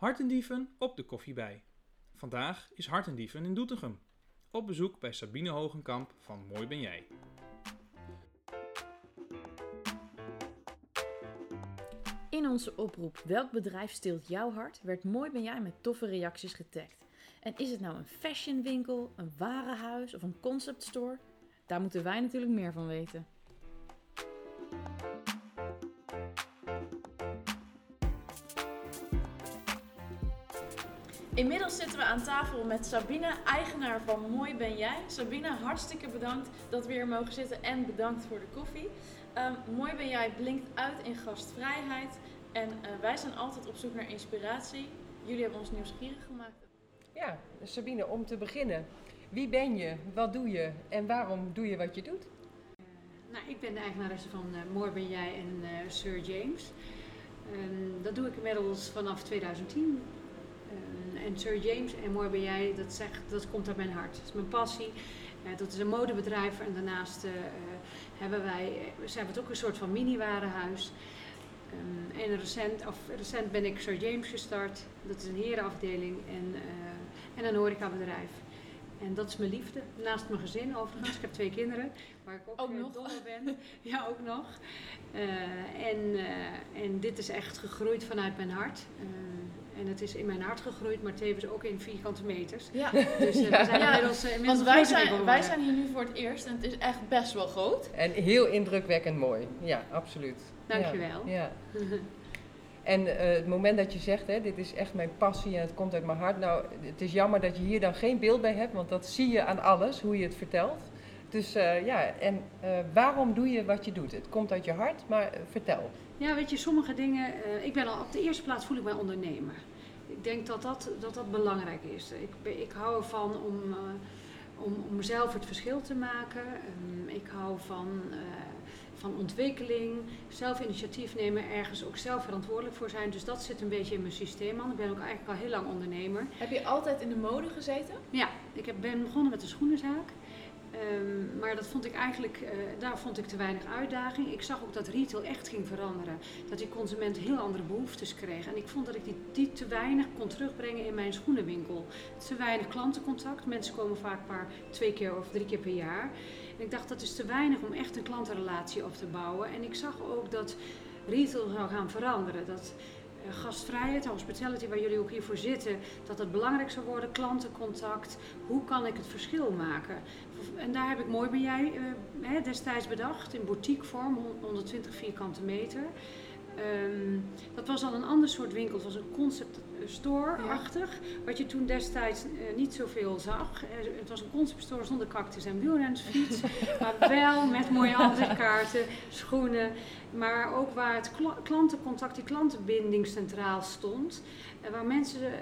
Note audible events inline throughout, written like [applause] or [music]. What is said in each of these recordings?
Hartendieven op de koffie bij. Vandaag is Hartendieven in Doetinchem. Op bezoek bij Sabine Hogenkamp van Mooi Ben Jij. In onze oproep Welk bedrijf steelt jouw hart werd Mooi Ben Jij met toffe reacties getagd. En is het nou een fashionwinkel, een warenhuis of een concept store? Daar moeten wij natuurlijk meer van weten. Inmiddels zitten we aan tafel met Sabine, eigenaar van Mooi Ben Jij. Sabine, hartstikke bedankt dat we hier mogen zitten en bedankt voor de koffie. Ehm, Mooi Ben Jij blinkt uit in gastvrijheid en eh, wij zijn altijd op zoek naar inspiratie. Jullie hebben ons nieuwsgierig gemaakt. Ja, Sabine, om te beginnen. Wie ben je, wat doe je en waarom doe je wat je doet? Nou, ik ben de eigenaresse van uh, Mooi Ben Jij en uh, Sir James. Um, dat doe ik inmiddels vanaf 2010. Um, en Sir James en Mooi Ben Jij, dat, zegt, dat komt uit mijn hart. Dat is mijn passie. Uh, dat is een modebedrijf en daarnaast hebben wij, zijn we het ook een soort van mini-warenhuis. Um, en recent, of recent ben ik Sir James gestart. Dat is een herenafdeling en, en een horecabedrijf. En dat is mijn liefde. Naast mijn gezin overigens. Ik heb twee kinderen, waar ik ook, ook uh, nog. dol ben. [laughs] ja, ook nog. Uh, en, uh, en dit is echt gegroeid vanuit mijn hart. En het is in mijn hart gegroeid, maar tevens ook in vierkante meters. Ja. Dus we zijn [laughs] Ja, inmiddels, inmiddels Want wij zijn, wij zijn hier nu voor het eerst en het is echt best wel groot. En heel indrukwekkend mooi. Ja, absoluut. Dankjewel. Ja. ja. [laughs] En uh, het moment dat je zegt, hè, dit is echt mijn passie en het komt uit mijn hart. Nou, het is jammer dat je hier dan geen beeld bij hebt, want dat zie je aan alles, hoe je het vertelt. Dus uh, ja, en uh, waarom doe je wat je doet? Het komt uit je hart, maar vertel. Ja, weet je, sommige dingen. ik ben al op de eerste plaats voel ik mij ondernemer. Ik denk dat dat, dat, dat belangrijk is. Ik, ik hou ervan om, om, om zelf het verschil te maken. Um, ik hou van van ontwikkeling, zelf initiatief nemen, ergens ook zelf verantwoordelijk voor zijn. Dus dat zit een beetje in mijn systeem aan. Ik ben ook eigenlijk al heel lang ondernemer. Heb je altijd in de mode gezeten? Ja, ik heb, ben begonnen met een schoenenzaak. Um, maar dat vond ik eigenlijk, uh, daar vond ik te weinig uitdaging. Ik zag ook dat retail echt ging veranderen. Dat die consument heel andere behoeftes kreeg. En ik vond dat ik die, te weinig kon terugbrengen in mijn schoenenwinkel. Te weinig klantencontact. Mensen komen vaak maar twee keer of drie keer per jaar. En ik dacht dat is te weinig om echt een klantenrelatie op te bouwen. En ik zag ook dat retail zou gaan veranderen. Dat gastvrijheid, hospitality, waar jullie ook hiervoor zitten, dat het belangrijk zou worden. Klantencontact. Hoe kan ik het verschil maken? En daar heb ik mooi ben jij hè, destijds bedacht, in boutiquevorm, 120 vierkante meter. Um, dat was al een ander soort winkel. Het was een concept store-achtig. Ja. Wat je toen destijds uh, niet zoveel zag. Uh, het was een concept store zonder cactus en wielrensfiets. [laughs] maar wel met mooie ansichtkaarten, schoenen. Maar ook waar het kl klantencontact, die klantenbinding centraal stond. Uh, waar mensen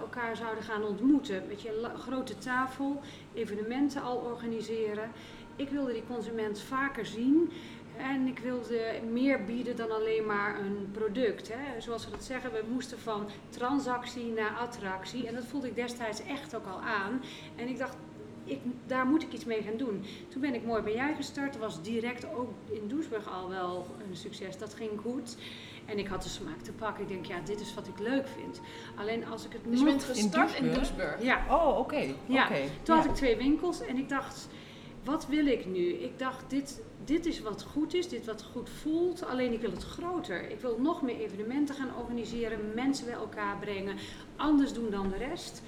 elkaar zouden gaan ontmoeten. Weet je, grote tafel, evenementen al organiseren. Ik wilde die consument vaker zien. En ik wilde meer bieden dan alleen maar een product. Hè. Zoals we dat zeggen, we moesten van transactie naar attractie. En dat voelde ik destijds echt ook al aan. En ik dacht, ik, daar moet ik iets mee gaan doen. Toen ben ik mooi bij jij gestart. Dat was direct ook in Doesburg al wel een succes. Dat ging goed. En ik had de smaak te pakken. Ik denk, ja, dit is wat ik leuk vind. Alleen als ik het Dus je bent gestart in Doesburg? Ja. Oh, oké. Okay. Ja. Okay. Toen ja. had ik twee winkels en ik dacht, wat wil ik nu? Ik dacht, dit, dit is wat goed is, dit wat goed voelt. Alleen ik wil het groter. Ik wil nog meer evenementen gaan organiseren, mensen bij elkaar brengen, anders doen dan de rest.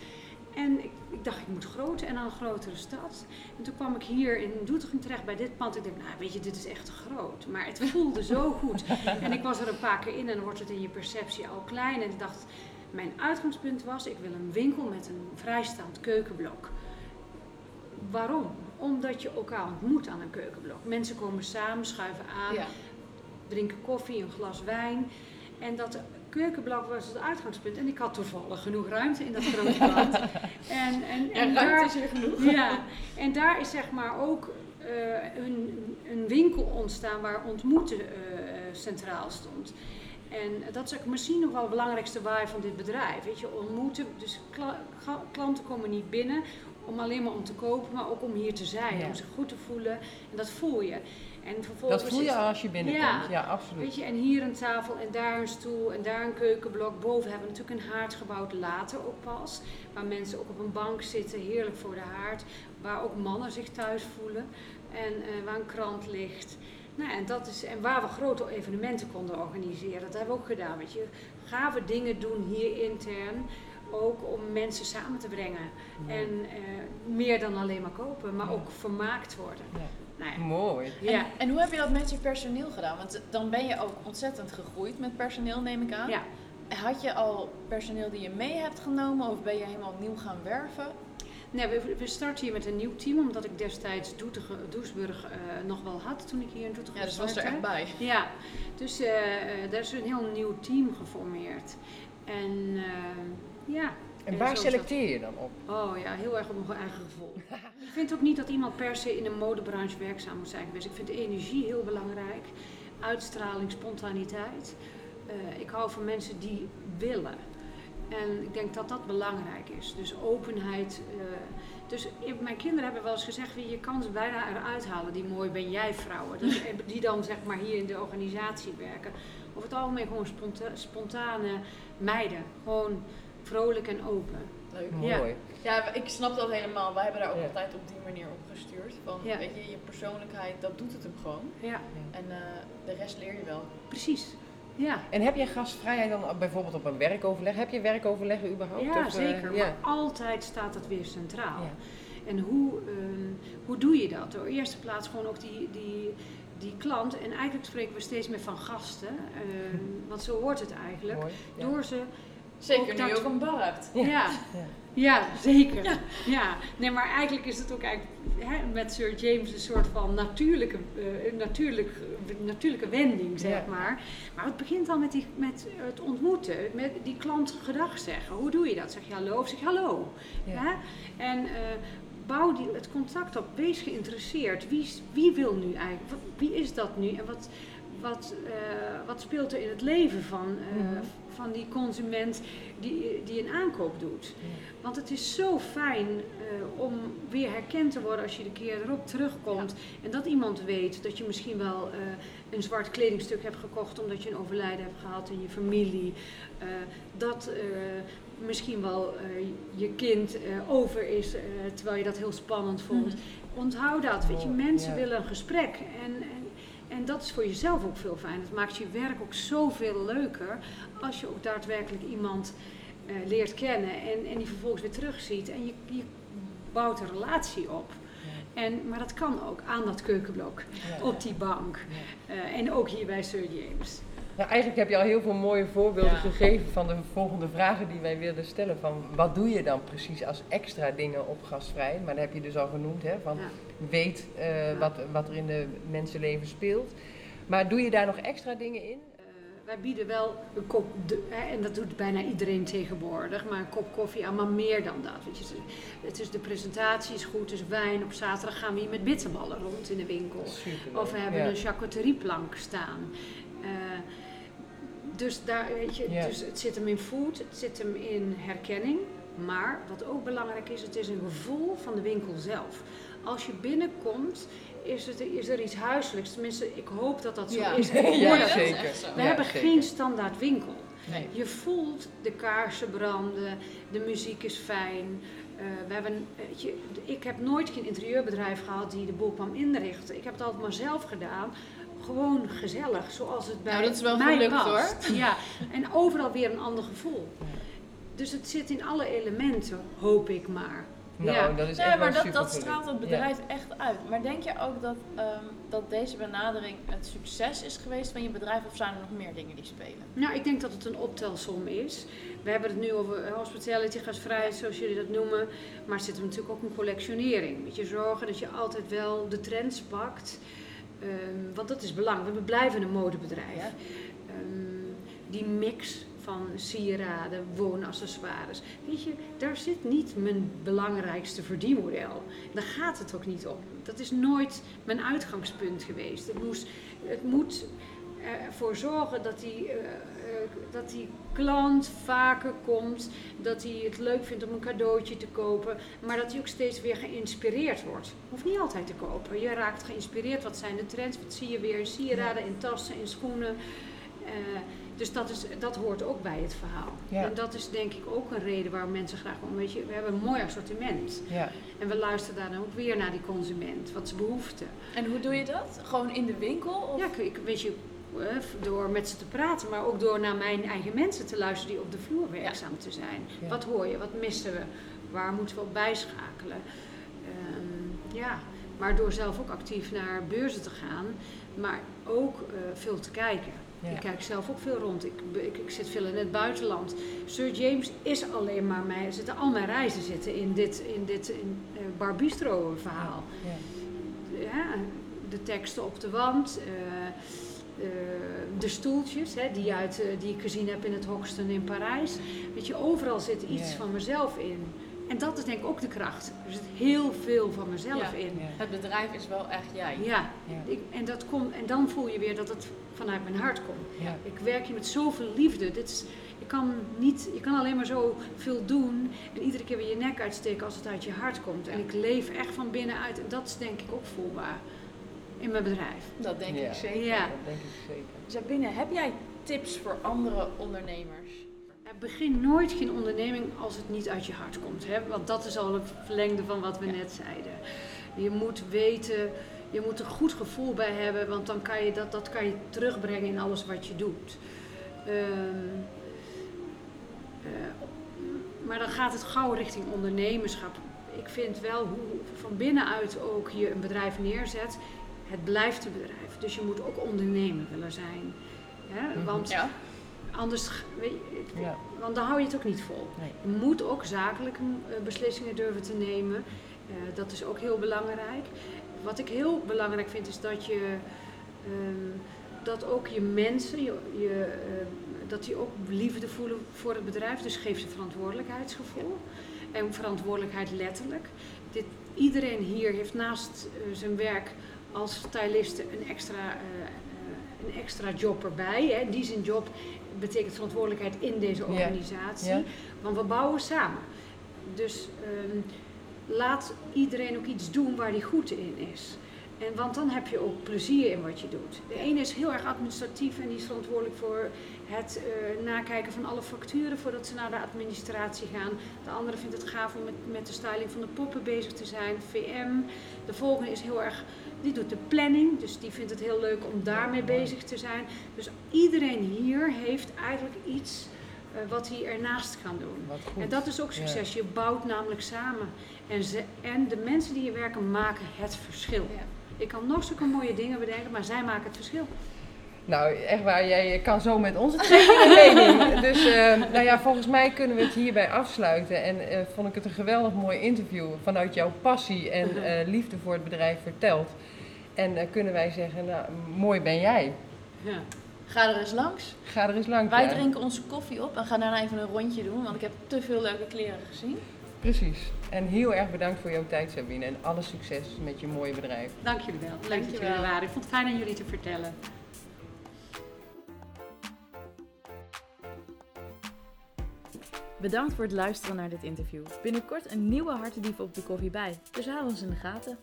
En ik, ik dacht, ik moet groter en dan een grotere stad. En toen kwam ik hier in Doetinchem terecht bij dit pand. Ik dacht, nou weet je, dit is echt groot. Maar het voelde zo goed. [laughs] En ik was er een paar keer in en dan wordt het in je perceptie al klein. En ik dacht, mijn uitgangspunt was, ik wil een winkel met een vrijstaand keukenblok. Waarom? Omdat je elkaar ontmoet aan een keukenblok. Mensen komen samen, schuiven aan, ja. drinken koffie, een glas wijn. En dat keukenblok was het uitgangspunt. En ik had toevallig genoeg ruimte in dat grote [laughs] pand. en, en, en ja, daar is er genoeg. Ja, en daar is zeg maar ook uh, een, een winkel ontstaan waar ontmoeten uh, centraal stond. En dat is ook misschien nog wel het belangrijkste waar van dit bedrijf. Weet je, ontmoeten. Dus kla klanten komen niet binnen om alleen maar om te kopen, maar ook om hier te zijn. Ja. Om zich goed te voelen. En dat voel je. En vervolgens Dat voel je als je binnenkomt. Ja. Ja, absoluut. Weet je, en hier een tafel en daar een stoel en daar een keukenblok. Boven hebben we natuurlijk een haard gebouwd, later ook pas. Waar mensen ook op een bank zitten, heerlijk voor de haard. Waar ook mannen zich thuis voelen. En eh, waar een krant ligt. Nou, en, dat is, en waar we grote evenementen konden organiseren. Dat hebben we ook gedaan. Weet je. Gave dingen doen hier intern. Ook om mensen samen te brengen. En eh, meer dan alleen maar kopen, maar Ja. ook vermaakt worden. Ja. Nou ja, Mooi. En, ja. en hoe heb je dat met je personeel gedaan? Want dan ben je ook ontzettend gegroeid met personeel, neem ik aan. ja. Had je al personeel die je mee hebt genomen of ben je helemaal nieuw gaan werven? Nee, we, we starten hier met een nieuw team, omdat ik destijds Doetigen, Doesburg eh, nog wel had toen ik hier in Doetigen Ja, dus was er echt bij. Ja, dus eh, eh, daar is een heel nieuw team geformeerd. En eh, ja. En En waar selecteer je dan op? Oh ja, heel erg op mijn eigen gevoel. [laughs] ik vind ook niet dat iemand per se in een modebranche werkzaam moet zijn geweest. Ik vind energie heel belangrijk, uitstraling, spontaniteit. Eh, ik hou van mensen die willen. En ik denk dat dat belangrijk is. Dus openheid. eh, dus ik- mijn kinderen hebben wel eens gezegd, "Wie, je kan ze bijna eruit halen, die mooi ben jij vrouwen. Dat, [laughs] die dan zeg maar hier in de organisatie werken. Over het algemeen gewoon sponta- spontane meiden. Gewoon vrolijk en open. Leuk. Ja. Mooi. Ja, ik snap dat helemaal. Wij hebben daar ook Ja. altijd op die manier op gestuurd. Van, Ja. weet je, je persoonlijkheid, dat doet het hem gewoon. Ja, En eh, de rest leer je wel. precies. Ja. En heb jij gastvrijheid dan bijvoorbeeld op een werkoverleg? Heb je werkoverleggen überhaupt? Ja, Of, eh, zeker. ja. Maar altijd staat dat weer centraal. Ja. En hoe, ehm, hoe doe je dat? Door eerste plaats gewoon ook die, die, die klant. En eigenlijk spreken we steeds meer van gasten. ehm, [laughs] want zo hoort het eigenlijk. Mooi. Ja. Door ze. Zeker Ook nu dat- ook een bar hebt. Ja. Ja. Zeker. Ja. Nee, maar eigenlijk is het ook eigenlijk hè, met Sir James een soort van natuurlijke, eh, natuurlijk, natuurlijke wending, zeg Ja. maar. Maar het begint al met, die, met het ontmoeten, met die klant gedag zeggen. Hoe doe je dat? Zeg je hallo of zeg je hallo? Ja. Hè? En eh, bouw die, het contact op. Wees geïnteresseerd. Wie, wie wil nu eigenlijk? Wie is dat nu? En wat, wat, eh, wat speelt er in het leven van, Mhm. Van die consument die, die een aankoop doet? Want het is zo fijn eh, om weer herkend te worden als je de keer erop terugkomt. En dat iemand weet dat je misschien wel eh, een zwart kledingstuk hebt gekocht omdat je een overlijden hebt gehad in je familie. Eh, dat misschien wel je kind over is terwijl je dat heel spannend vond. Mhm. Onthoud dat, weet je, Mooi, mensen ja. willen een gesprek. En, en, dat is voor jezelf ook veel fijn. Het maakt je werk ook zoveel leuker als je ook daadwerkelijk iemand eh, leert kennen en, en die vervolgens weer terugziet. En je, je bouwt een relatie op. En, maar dat kan ook aan dat keukenblok, Ja. op die bank. Ja. Eh, en ook hier bij Sir James. Nou, eigenlijk heb je al heel veel mooie voorbeelden Ja. gegeven van de volgende vragen die wij wilden stellen. Van wat doe je dan precies als extra dingen op gastvrij? Maar dat heb je dus al genoemd, hè? Van Ja. weet eh, wat, wat er in de mensenleven speelt. Maar doe je daar nog extra dingen in? Eh, wij bieden wel een kop, de- hè, en dat doet bijna iedereen tegenwoordig, maar een kop koffie aan, maar meer dan dat. Weet je, het is de presentatie is goed, dus wijn. Op zaterdag gaan we hier met bitterballen rond in de winkel. Superleuk. Of we hebben een charcuterieplank staan. Eh, dus, daar, weet je, dus het zit hem in food, het zit hem in herkenning. Maar wat ook belangrijk is, het is een gevoel van de winkel zelf. Als je binnenkomt, is, het, is er iets huiselijks. Tenminste, ik hoop dat dat zo Ja. is. [laughs] Ja, Ik zeker. We Ja, hebben zeker. geen standaard winkel. Nee. Je voelt de kaarsen branden, de muziek is fijn. Eh, we hebben, weet je, ik heb nooit geen interieurbedrijf gehad die de boel kwam inrichten. Ik heb het altijd maar zelf gedaan. Gewoon gezellig, zoals het bij Nou, dat is wel mij gelukt, past. Ja, en overal weer een ander gevoel. Dus het zit in alle elementen, hoop ik maar. Nou, ja. dat is Nee, echt maar wel dat, dat straalt het bedrijf echt uit. Maar denk je ook dat, ehm, dat deze benadering het succes is geweest van je bedrijf? Of zijn er nog meer dingen die spelen? Nou, ik denk dat het een optelsom is. We hebben het nu over eh, hospitality, gastvrijheid, zoals jullie dat noemen. Maar er zit er natuurlijk ook een collectionering. Moet je zorgen dat je altijd wel de trends pakt. Ehm, want dat is belangrijk. We blijven een modebedrijf. Ehm, die mix van sieraden, woonaccessoires. Weet je, daar zit niet mijn belangrijkste verdienmodel. Daar gaat het ook niet om. Dat is nooit mijn uitgangspunt geweest. Het, moest, het moet ervoor zorgen dat die eh, dat die klant vaker komt, dat hij het leuk vindt om een cadeautje te kopen, maar dat hij ook steeds weer geïnspireerd wordt. Hoeft niet altijd te kopen. Je raakt geïnspireerd. Wat zijn de trends? Wat zie je weer in sieraden, in tassen, in schoenen? Eh, dus dat, is, dat hoort ook bij het verhaal. Ja. En dat is denk ik ook een reden waarom mensen graag komen. Weet je, we hebben een mooi assortiment. Ja. En we luisteren daar dan ook weer naar die consument, wat ze behoeften. En hoe doe je dat? Gewoon in de winkel? Of? Ja, ik, weet je, door met ze te praten, maar ook door naar mijn eigen mensen te luisteren die op de vloer werkzaam te zijn. Ja. Wat hoor je, wat missen we, waar moeten we op bijschakelen? Ehm, ja, maar door zelf ook actief naar beurzen te gaan, maar ook eh, veel te kijken. Ja. Ik kijk zelf ook veel rond. Ik, ik, ik zit veel in het buitenland. Sir James is alleen maar mijn, er zitten al mijn reizen zitten in dit, in dit in, eh, Bar Bistro verhaal Ja. ja, de teksten op de wand, eh, eh, de stoeltjes hè, die, uit, eh, die ik gezien heb in het Hoxton in Parijs. Weet je, overal zit iets van mezelf in. En dat is denk ik ook de kracht. Er zit heel veel van mezelf Ja. in. Ja. Het bedrijf is wel echt jij. Ja, Ja. ik, en, dat komt, en dan voel je weer dat het vanuit mijn hart komt. Ja. Ik werk hier met zoveel liefde. Dit is, je, kan niet, je kan alleen maar zo veel doen en iedere keer weer je nek uitsteken als het uit je hart komt. En Ja. ik leef echt van binnenuit en dat is denk ik ook voelbaar in mijn bedrijf. Dat denk Ja. ik zeker. Ja. Dat denk ik zeker. Sabine, heb jij tips voor andere ondernemers? Begin nooit geen onderneming als het niet uit je hart komt. Hè? Want dat is al het verlengde van wat we net zeiden. Je moet weten, je moet er goed gevoel bij hebben, want dan kan je dat, dat kan je terugbrengen in alles wat je doet. Ehm, eh, maar dan gaat het gauw richting ondernemerschap. Ik vind wel hoe van binnenuit ook je een bedrijf neerzet, het blijft een bedrijf. Dus je moet ook ondernemer willen zijn. Hè? Mhm. Want Ja. anders, weet je, Ja. want dan hou je het ook niet vol. Nee. Je moet ook zakelijke eh, beslissingen durven te nemen. Eh, dat is ook heel belangrijk. Wat ik heel belangrijk vind is dat je ehm, dat ook je mensen, je, je, eh, dat die ook liefde voelen voor het bedrijf. Dus geef ze verantwoordelijkheidsgevoel. En verantwoordelijkheid letterlijk. Dit, iedereen hier heeft naast zijn werk als styliste een extra, eh, eh, een extra job erbij. Hè. Die zijn job betekent verantwoordelijkheid in deze organisatie. Want we bouwen samen. Dus ehm, laat iedereen ook iets doen waar hij goed in is. En, want dan heb je ook plezier in wat je doet. De ene is heel erg administratief en die is verantwoordelijk voor het eh, nakijken van alle facturen voordat ze naar de administratie gaan. De andere vindt het gaaf om met, met de styling van de poppen bezig te zijn, VM. De volgende is heel erg, die doet de planning, dus die vindt het heel leuk om daarmee bezig te zijn. Dus iedereen hier heeft eigenlijk iets eh, wat hij ernaast kan doen. En dat is ook succes. Je bouwt namelijk samen. En, ze, en de mensen die hier werken maken het verschil. Ja. Ik kan nog zulke mooie dingen bedenken, maar zij maken het verschil. Nou, echt waar, jij kan zo met onze tweeën in mening. Dus eh, nou ja, volgens mij kunnen we het hierbij afsluiten. En eh, vond ik het een geweldig mooi interview vanuit jouw passie en eh, liefde voor het bedrijf verteld. En eh, kunnen wij zeggen, nou, mooi ben jij. Ja. Ga er eens langs. Ga er eens langs. Wij ja. drinken onze koffie op en gaan daarna even een rondje doen, want ik heb te veel leuke kleren gezien. Precies. En heel erg bedankt voor jouw tijd, Sabine. En alle succes met je mooie bedrijf. Dank jullie wel. Leuk dat jullie er waren. Ik vond het fijn aan jullie te vertellen. Bedankt voor het luisteren naar dit interview. Binnenkort een nieuwe Hartedief op de koffie bij, dus hou ons in de gaten.